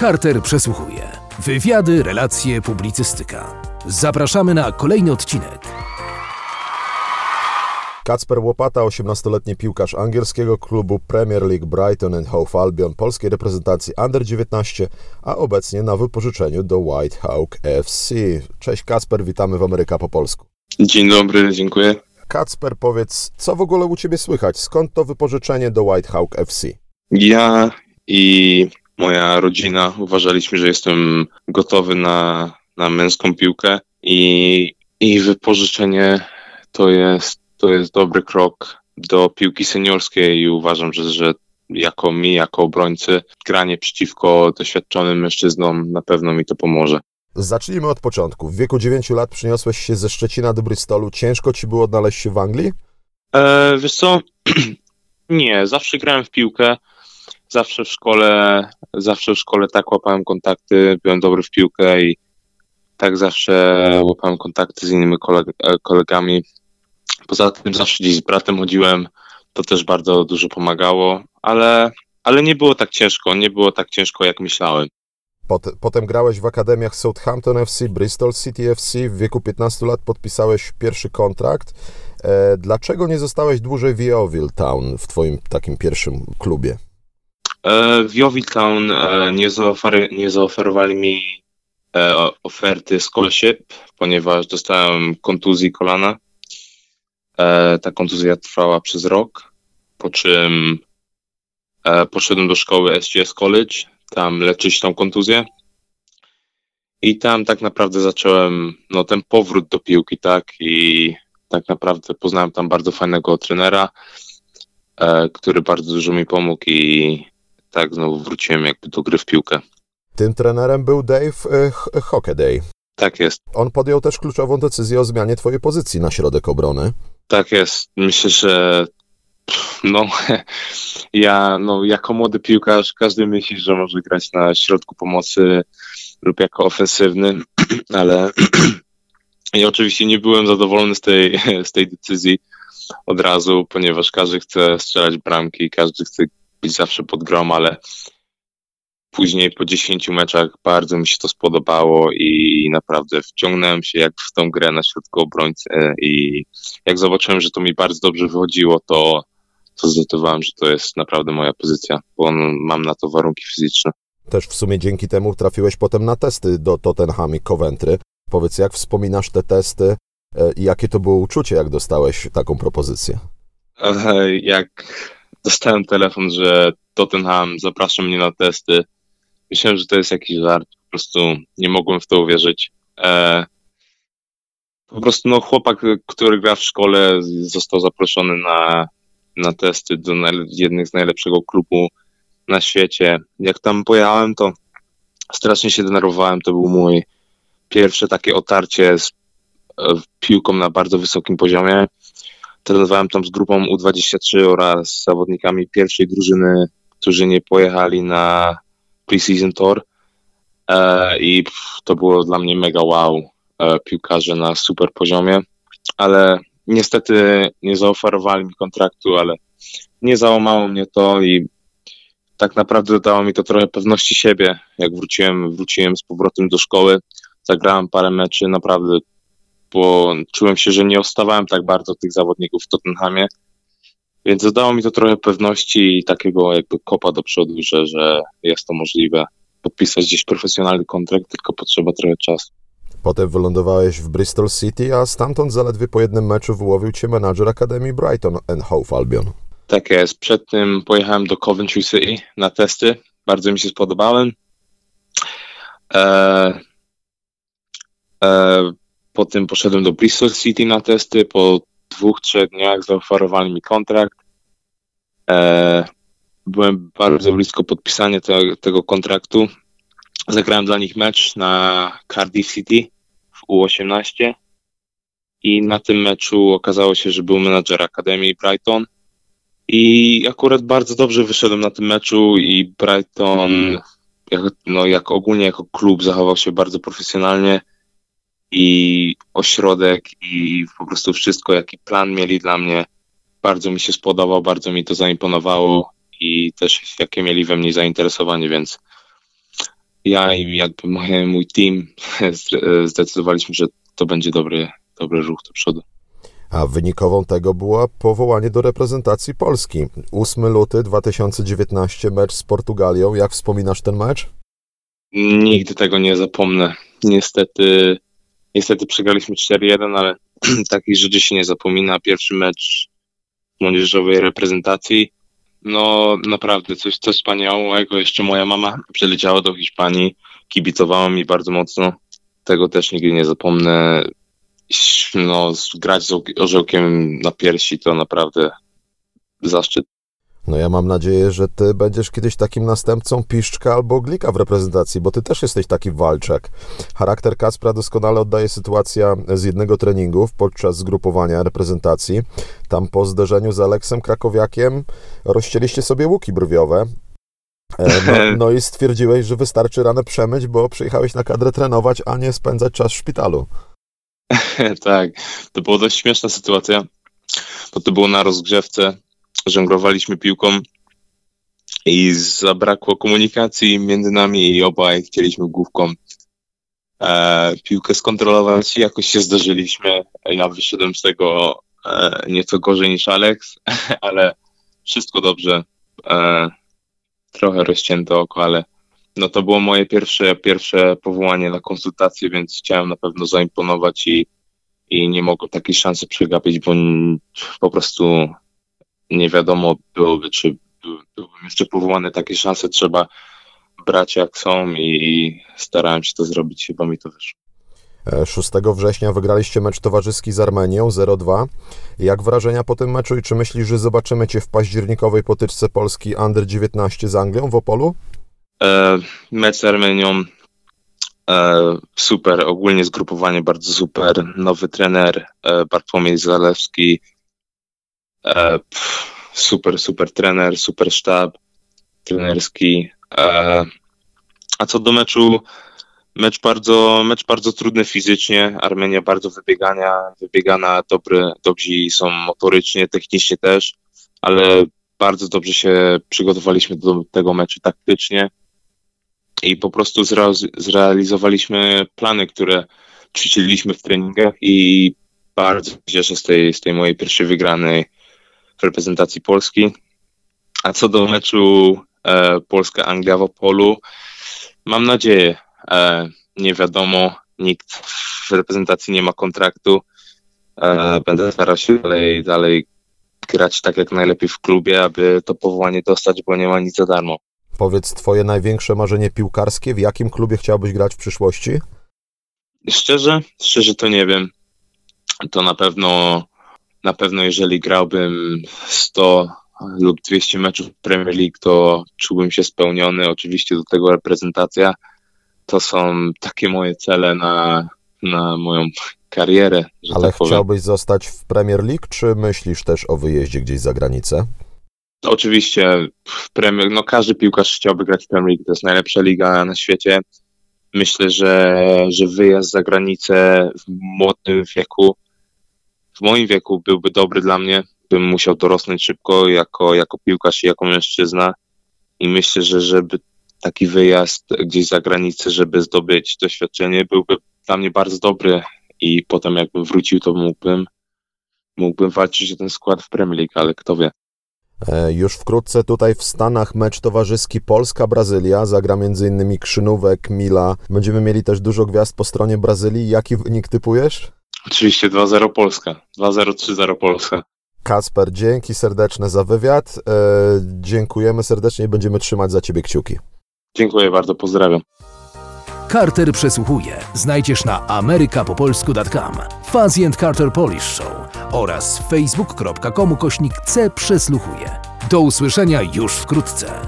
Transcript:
Carter przesłuchuje. Wywiady, relacje, publicystyka. Zapraszamy na kolejny odcinek. Kacper Łopata, 18-letni piłkarz angielskiego klubu Premier League Brighton and Hove Albion, polskiej reprezentacji Under-19, a obecnie na wypożyczeniu do White Hawk FC. Cześć Kacper, witamy w Ameryka po polsku. Dzień dobry, dziękuję. Kacper, powiedz, co w ogóle u Ciebie słychać? Skąd to wypożyczenie do White Hawk FC? Ja i moja rodzina uważaliśmy, że jestem gotowy na, na męską piłkę i, i wypożyczenie to jest, to jest dobry krok do piłki seniorskiej i uważam, że, że jako mi, jako obrońcy, granie przeciwko doświadczonym mężczyznom na pewno mi to pomoże. Zacznijmy od początku. W wieku 9 lat przyniosłeś się ze Szczecina do Bristolu. Ciężko Ci było odnaleźć się w Anglii? E, wiesz co? Nie, zawsze grałem w piłkę. Zawsze w szkole, zawsze w szkole tak łapałem kontakty, byłem dobry w piłkę i tak zawsze łapałem kontakty z innymi koleg kolegami. Poza tym zawsze gdzieś z bratem chodziłem, to też bardzo dużo pomagało, ale, ale nie było tak ciężko, nie było tak ciężko jak myślałem. Pot, potem grałeś w akademiach Southampton FC, Bristol City FC. W wieku 15 lat podpisałeś pierwszy kontrakt. E, dlaczego nie zostałeś dłużej w Yeovil Town w twoim takim pierwszym klubie? E, w Yeovil Town e, nie, zaofer nie zaoferowali mi e, oferty scholarship, ponieważ dostałem kontuzji kolana. Ta kontuzja trwała przez rok, po czym poszedłem do szkoły SGS College, tam leczyć tą kontuzję. I tam tak naprawdę zacząłem no, ten powrót do piłki, tak? I tak naprawdę poznałem tam bardzo fajnego trenera, który bardzo dużo mi pomógł i tak znowu wróciłem jakby do gry w piłkę. Tym trenerem był Dave e, Hockaday. Tak jest. On podjął też kluczową decyzję o zmianie twojej pozycji na środek obrony. Tak jest. Myślę, że no, ja no, jako młody piłkarz każdy myśli, że może grać na środku pomocy lub jako ofensywny, ale i oczywiście nie byłem zadowolony z tej, z tej decyzji od razu, ponieważ każdy chce strzelać bramki, każdy chce być zawsze pod grom, ale później po 10 meczach bardzo mi się to spodobało i naprawdę wciągnąłem się jak w tą grę na środku obrońcy i jak zobaczyłem, że to mi bardzo dobrze wychodziło, to, to zdecydowałem, że to jest naprawdę moja pozycja, bo mam na to warunki fizyczne. Też w sumie dzięki temu trafiłeś potem na testy do Tottenham i Coventry. Powiedz, jak wspominasz te testy i jakie to było uczucie, jak dostałeś taką propozycję? Jak dostałem telefon, że Tottenham zaprasza mnie na testy, myślałem, że to jest jakiś żart, po prostu nie mogłem w to uwierzyć. E, po prostu no, chłopak, który gra w szkole, został zaproszony na, na testy do jednych z najlepszego klubu na świecie. Jak tam pojechałem, to strasznie się denerwowałem. To był mój pierwsze takie otarcie z piłką na bardzo wysokim poziomie. Trenowałem tam z grupą U23 oraz z zawodnikami pierwszej drużyny, którzy nie pojechali na Preseason Tour e, i to było dla mnie mega wow. E, piłkarze na super poziomie, ale niestety nie zaoferowali mi kontraktu, ale nie załamało mnie to i tak naprawdę dodało mi to trochę pewności siebie. Jak wróciłem, wróciłem z powrotem do szkoły, zagrałem parę meczy, naprawdę, bo czułem się, że nie ostawałem tak bardzo tych zawodników w Tottenhamie, więc dodało mi to trochę pewności i takiego jakby kopa do przodu, że, że jest to możliwe podpisać gdzieś profesjonalny kontrakt, tylko potrzeba trochę czasu. Potem wylądowałeś w Bristol City, a stamtąd zaledwie po jednym meczu wyłowił cię menadżer Akademii Brighton and Hove Albion. Tak jest. Przed tym pojechałem do Coventry City na testy. Bardzo mi się spodobałem. E, e, potem poszedłem do Bristol City na testy. Po dwóch, trzech dniach zaoferowali mi kontrakt. E, byłem bardzo blisko podpisania te, tego kontraktu. Zagrałem dla nich mecz na Cardiff City w U18 i na tym meczu okazało się, że był menadżer Akademii Brighton i akurat bardzo dobrze wyszedłem na tym meczu i Brighton jak, no, jak ogólnie jako klub zachował się bardzo profesjonalnie i ośrodek i po prostu wszystko, jaki plan mieli dla mnie, bardzo mi się spodobał, bardzo mi to zaimponowało i też jakie mieli we mnie zainteresowanie, więc ja i jakby mój team zde- zdecydowaliśmy, że to będzie dobry, dobry ruch do przodu. A wynikową tego było powołanie do reprezentacji Polski. 8 luty 2019, mecz z Portugalią. Jak wspominasz ten mecz? Nigdy tego nie zapomnę. Niestety, niestety przegraliśmy 4-1, ale takich rzeczy się nie zapomina. Pierwszy mecz młodzieżowej reprezentacji. No naprawdę coś, coś wspaniałego. Jeszcze moja mama przyleciała do Hiszpanii, kibicowała mi bardzo mocno. Tego też nigdy nie zapomnę. No, grać z orzełkiem na piersi to naprawdę zaszczyt. No ja mam nadzieję, że ty będziesz kiedyś takim następcą Piszczka albo Glika w reprezentacji, bo ty też jesteś taki walczak. Charakter Kaspra doskonale oddaje sytuacja z jednego treningu podczas zgrupowania reprezentacji. Tam po zderzeniu z Aleksem Krakowiakiem rozcięliście sobie łuki brwiowe. E, No, no i stwierdziłeś, że wystarczy ranę przemyć, bo przyjechałeś na kadrę trenować, a nie spędzać czas w szpitalu. tak, to była dość śmieszna sytuacja, bo to było na rozgrzewce, żonglowaliśmy piłką i zabrakło komunikacji między nami i obaj chcieliśmy główką e, piłkę skontrolować. Jakoś się zdarzyliśmy. Ja wyszedłem z tego e, nieco gorzej niż Alex, ale wszystko dobrze. E, trochę rozcięte oko, ale no to było moje pierwsze, pierwsze powołanie na konsultację, więc chciałem na pewno zaimponować i, i nie mogłem takiej szansy przegapić, bo po prostu nie wiadomo byłoby, czy by- byłbym jeszcze powołany. Takie szanse trzeba brać jak są i starałem się to zrobić, chyba mi to wyszło. E, 6 września wygraliście mecz towarzyski z Armenią 0-2. Jak wrażenia po tym meczu i czy myślisz, że zobaczymy Cię w październikowej potyczce Polski Under 19 z Anglią w Opolu? E, mecz z Armenią e, super, ogólnie zgrupowanie bardzo super, nowy trener e, Bartłomiej Zalewski e, pff, super, super trener, super sztab trenerski. E, a co do meczu mecz bardzo, mecz bardzo trudny fizycznie, Armenia bardzo wybiegania, wybiegana, dobry, dobrzy są motorycznie, technicznie też, ale bardzo dobrze się przygotowaliśmy do tego meczu taktycznie i po prostu zrealiz- zrealizowaliśmy plany, które ćwiczyliśmy w treningach i bardzo cieszę z tej, z tej mojej pierwszej wygranej reprezentacji Polski. A co do meczu e, Polska-Anglia w Opolu, mam nadzieję, e, nie wiadomo, nikt w reprezentacji nie ma kontraktu. E, będę starał się dalej, dalej grać tak jak najlepiej w klubie, aby to powołanie dostać, bo nie ma nic za darmo. Powiedz Twoje największe marzenie piłkarskie, w jakim klubie chciałbyś grać w przyszłości? Szczerze, szczerze to nie wiem. To na pewno, na pewno jeżeli grałbym 100 lub 200 meczów Premier League, to czułbym się spełniony. Oczywiście do tego reprezentacja. To są takie moje cele na, na moją karierę, Ale tak powiem. chciałbyś zostać w Premier League, czy myślisz też o wyjeździe gdzieś za granicę? Oczywiście w Premier, no każdy piłkarz chciałby grać w Premier League, to jest najlepsza liga na świecie. Myślę, że, że wyjazd za granicę w młodym wieku, w moim wieku byłby dobry dla mnie. Bym musiał dorosnąć szybko jako, jako piłkarz i jako mężczyzna. I myślę, że żeby taki wyjazd gdzieś za granicę, żeby zdobyć doświadczenie, byłby dla mnie bardzo dobry. I potem jakbym wrócił, to mógłbym, mógłbym walczyć o ten skład w Premier League, ale kto wie. E, Już wkrótce tutaj w Stanach mecz towarzyski Polska-Brazylia. Zagra m.in. Krzynówek, Mila. Będziemy mieli też dużo gwiazd po stronie Brazylii. Jaki wynik typujesz? Oczywiście 2-0 Polska. 2-0, 3-0 Polska. Kasper, dzięki serdeczne za wywiad. E, dziękujemy serdecznie i będziemy trzymać za Ciebie kciuki. Dziękuję bardzo, pozdrawiam. Carter przesłuchuje. Znajdziesz na amerykapopolsku.com, Fuzzy and Carter Polish Show oraz facebook.com kośnik C przesłuchuje. Do usłyszenia już wkrótce.